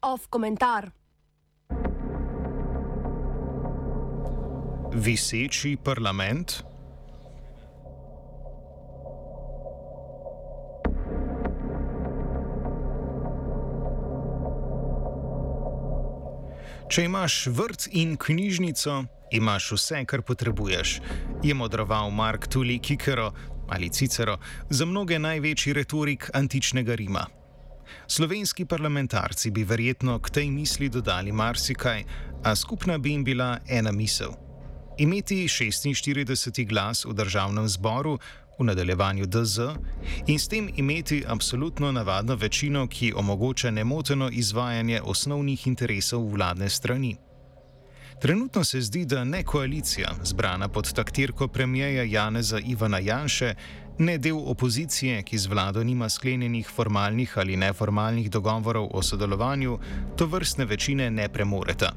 Off komentar. Viseči parlament. Če imaš vrt in knjižnico, imaš vse, kar potrebuješ, je modroval Mark Tully Kikero ali Cicero za mnoge največji retorik antičnega Rima. Slovenski parlamentarci bi verjetno k tej misli dodali marsikaj, a skupna bi jim bila ena misel. Imeti 46. glas v državnem zboru, v nadaljevanju DZ, in s tem imeti absolutno navadno večino, ki omogoča nemoteno izvajanje osnovnih interesov vladne strani. Trenutno se zdi, da ne koalicija, zbrana pod taktirko premijeja Janeza Ivana Janše, ne del opozicije, ki z vlado nima sklenjenih formalnih ali neformalnih dogovorov o sodelovanju, to vrstne večine ne premoreta.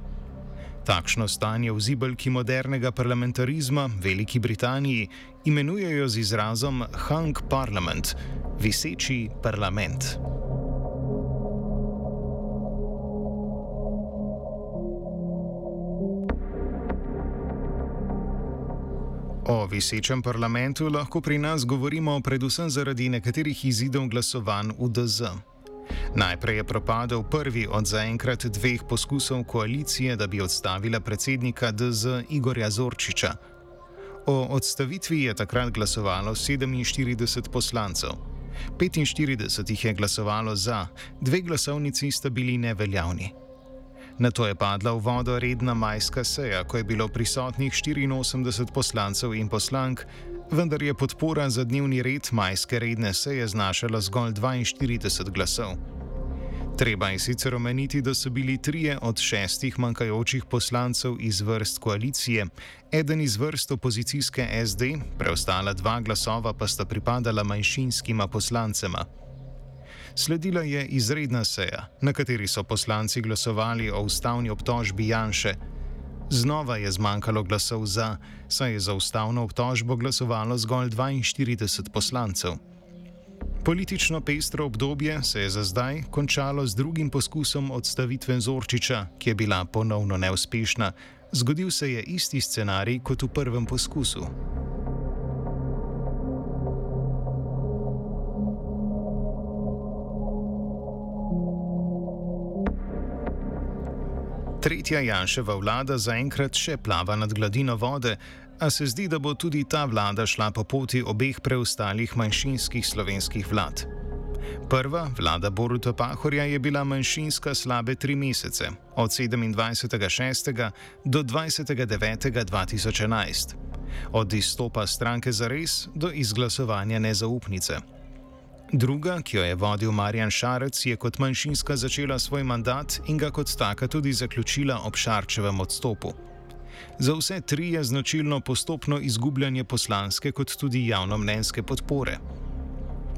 Takšno stanje v zibelki modernega parlamentarizma v Veliki Britaniji imenujejo z izrazom hung parliament, viseči parlament. O visečem parlamentu lahko pri nas govorimo predvsem zaradi nekaterih izidov glasovanj v DZ. Najprej je propadel prvi od zaenkrat dveh poskusov koalicije, da bi odstavila predsednika DZ Igorja Zorčiča. O odstavitvi je takrat glasovalo 47 poslancev. 45 jih je glasovalo za, dve glasovnici sta bili neveljavni. Na to je padla v vodo redna majska seja, ko je bilo prisotnih 84 poslancev in poslank, vendar je podpora za dnevni red majske redne seje znašala zgolj 42 glasov. Treba je sicer omeniti, da so bili trije od šestih manjkajočih poslancev iz vrst koalicije, eden iz vrst opozicijske SD, preostala dva glasova pa sta pripadala manjšinskima poslancema. Sledila je izredna seja, na kateri so poslanci glasovali o ustavni obtožbi Janše. Znova je zmanjkalo glasov za, saj je za ustavno obtožbo glasovalo zgolj 42 poslancev. Politično pestro obdobje se je za zdaj končalo z drugim poskusom odstavitve Zorčiča, ki je bila ponovno neuspešna. Zgodil se je isti scenarij kot v prvem poskusu. Tretja Janševa vlada zaenkrat še plava nad gladino vode, a se zdi, da bo tudi ta vlada šla po poti obeh preostalih manjšinskih slovenskih vlad. Prva, vlada Boruta Pahorja, je bila manjšinska slabe tri mesece, od 27.6. do 20.9.2011, od izstopa stranke za res do izglasovanja nezaupnice. Druga, ki jo je vodil Marjan Šarec, je kot manjšinska začela svoj mandat in ga kot taka tudi zaključila ob Šarčevem odstopu. Za vse tri je značilno postopno izgubljanje poslanske kot tudi javnomnenjske podpore.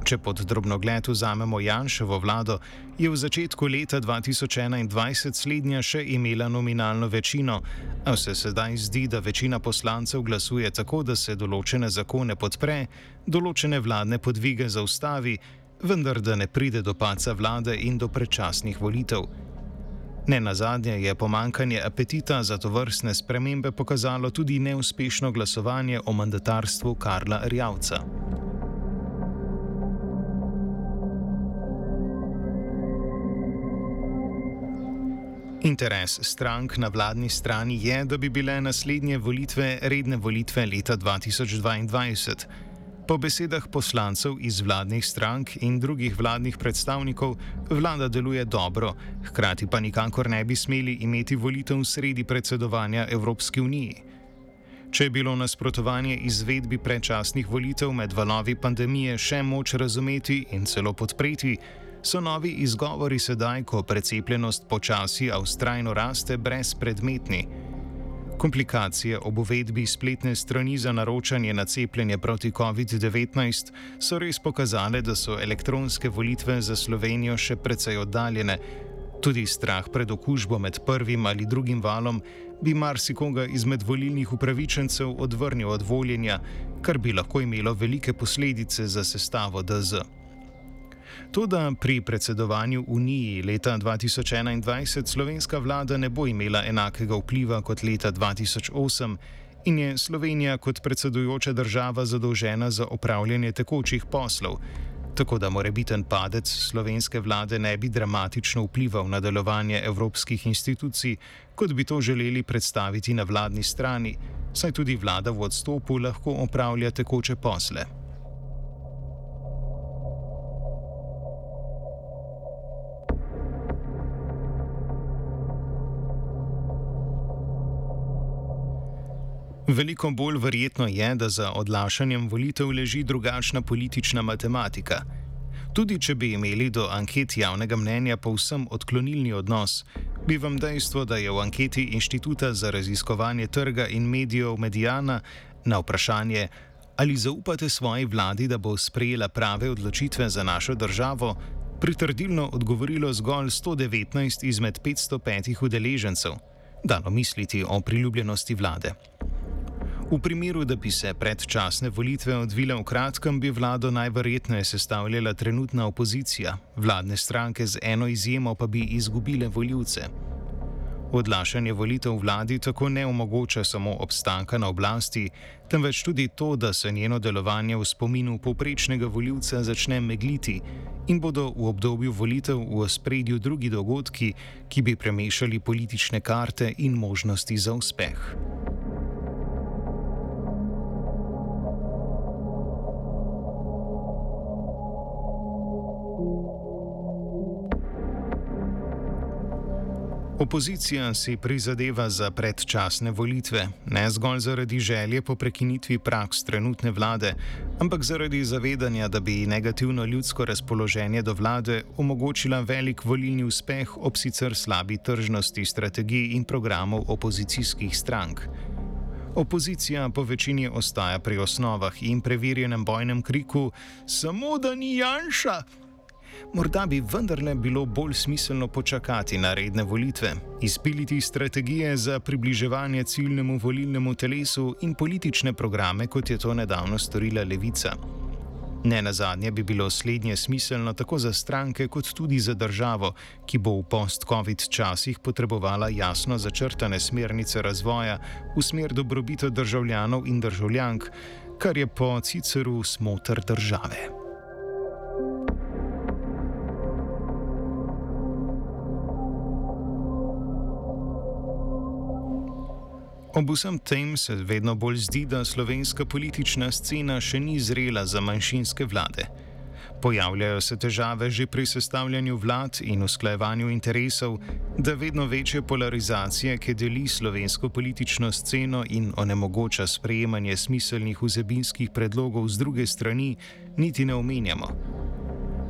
Če pod drobnogled vzamemo Janševo vlado, je v začetku leta 2021 slednja še imela nominalno večino, a se sedaj zdi, da večina poslancev glasuje tako, da se določene zakone podpre, določene vladne podvige zaustavi, vendar da ne pride do paca vlade in do predčasnih volitev. Ne na zadnje je pomankanje apetita za to vrstne spremembe pokazalo tudi neuspešno glasovanje o mandatarstvu Karla Rjavca. Interes strank na vladni strani je, da bi bile naslednje volitve redne volitve leta 2022. Po besedah poslancev iz vladnih strank in drugih vladnih predstavnikov, vlada deluje dobro, hkrati pa nikakor ne bi smeli imeti volitev sredi predsedovanja Evropski uniji. Če je bilo nasprotovanje izvedbi predčasnih volitev med valovi pandemije še moč razumeti in celo podpreti, so novi izgovori sedaj, ko precepljenost počasi, a ustrajno raste, brezpredmetni. Komplikacije ob uvedbi spletne strani za naročanje na cepljenje proti COVID-19 so res pokazale, da so elektronske volitve za Slovenijo še precej oddaljene. Tudi strah pred okužbo med prvim ali drugim valom bi marsikoga izmed volilnih upravičencev odvrnil od voljenja, kar bi lahko imelo velike posledice za sestavo DZ. Toda pri predsedovanju Uniji leta 2021 slovenska vlada ne bo imela enakega vpliva kot leta 2008 in je Slovenija kot predsedujoča država zadolžena za opravljanje tekočih poslov, tako da morebiten padec slovenske vlade ne bi dramatično vplival na delovanje evropskih institucij, kot bi to želeli predstaviti na vladni strani, saj tudi vlada v odstopu lahko opravlja tekoče posle. Veliko bolj verjetno je, da za odlašanjem volitev leži drugačna politična matematika. Tudi če bi imeli do anket javnega mnenja povsem odklonilni odnos, bi vam dejstvo, da je v anketi Inštituta za raziskovanje trga in medijev Medijana na vprašanje, ali zaupate svoji vladi, da bo sprejela prave odločitve za našo državo, pritrdilno odgovorilo zgolj 119 izmed 505 udeležencev, dano misliti o priljubljenosti vlade. V primeru, da bi se predčasne volitve odvile v kratkem, bi vlado najverjetneje sestavljala trenutna opozicija, vladne stranke z eno izjemo pa bi izgubile voljivce. Odlašanje volitev vladi tako ne omogoča samo obstanka na oblasti, temveč tudi to, da se njeno delovanje v spominu povprečnega voljivca začne megliti in bodo v obdobju volitev v ospredju drugi dogodki, ki bi premešali politične karte in možnosti za uspeh. Opozicija si prizadeva za predčasne volitve, ne zgolj zaradi želje po prekinitvi praks trenutne vlade, ampak zaradi zavedanja, da bi negativno ljudsko razpoloženje do vlade omogočila velik volilni uspeh ob sicer slabi tržnosti strategij in programov opozicijskih strank. Opozicija po večini ostaja pri osnovah in preverjenem bojnem kriku: Samo da ni Janša! Morda bi vendarle bilo bolj smiselno počakati na redne volitve, izpiliti strategije za približevanje ciljnemu volilnemu telesu in politične programe, kot je to nedavno storila Levica. Ne na zadnje bi bilo slednje smiselno tako za stranke, kot tudi za državo, ki bo v post-COVID časih potrebovala jasno začrtane smernice razvoja v smer dobrobito državljanov in državljank, kar je po Ciceru smotr države. Ob vsem tem se vedno bolj zdi, da slovenska politična scena še ni zrela za manjšinske vlade. Pojavljajo se težave že pri sestavljanju vlad in usklajevanju interesov, da vedno večje polarizacije, ki deli slovensko politično sceno in onemogoča sprejemanje smiselnih vsebinskih predlogov z druge strani, niti ne omenjamo.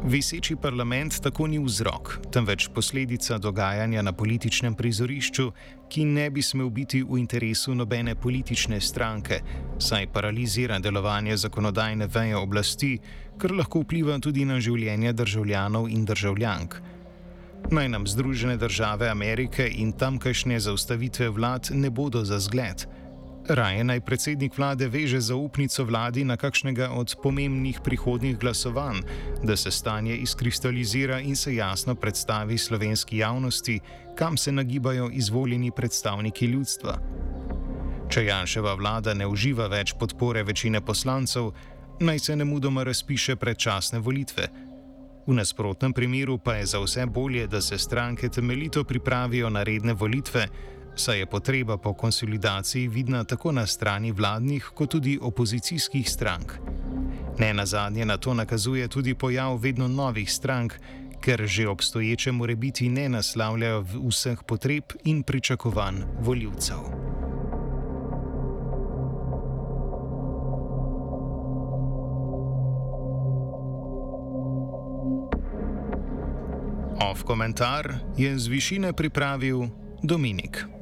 Viseči parlament tako ni vzrok, temveč posledica dogajanja na političnem prizorišču, ki ne bi smel biti v interesu nobene politične stranke, saj paralizira delovanje zakonodajne veje oblasti, kar lahko vpliva tudi na življenje državljanov in državljank. Naj nam Združene države Amerike in tamkajšnje zaustavitve vlad ne bodo za zgled. Raje naj predsednik vlade veže zaupnico vladi na kakšnega od pomembnih prihodnih glasovanj, da se stanje izkristalizira in se jasno predstavi slovenski javnosti, kam se nagibajo izvoljeni predstavniki ljudstva. Če Janševa vlada ne uživa več podpore večine poslancev, naj se ne mudoma razpiše predčasne volitve. V nasprotnem primeru pa je za vse bolje, da se stranke temeljito pripravijo na redne volitve saj je potreba po konsolidaciji vidna tako na strani vladnih, kot tudi opozicijskih strank. Ne na zadnje na to nakazuje tudi pojav vedno novih strank, ker že obstoječe morebiti ne naslavljajo vseh potreb in pričakovanj voljivcev. Off komentar je z višine pripravil Dominik.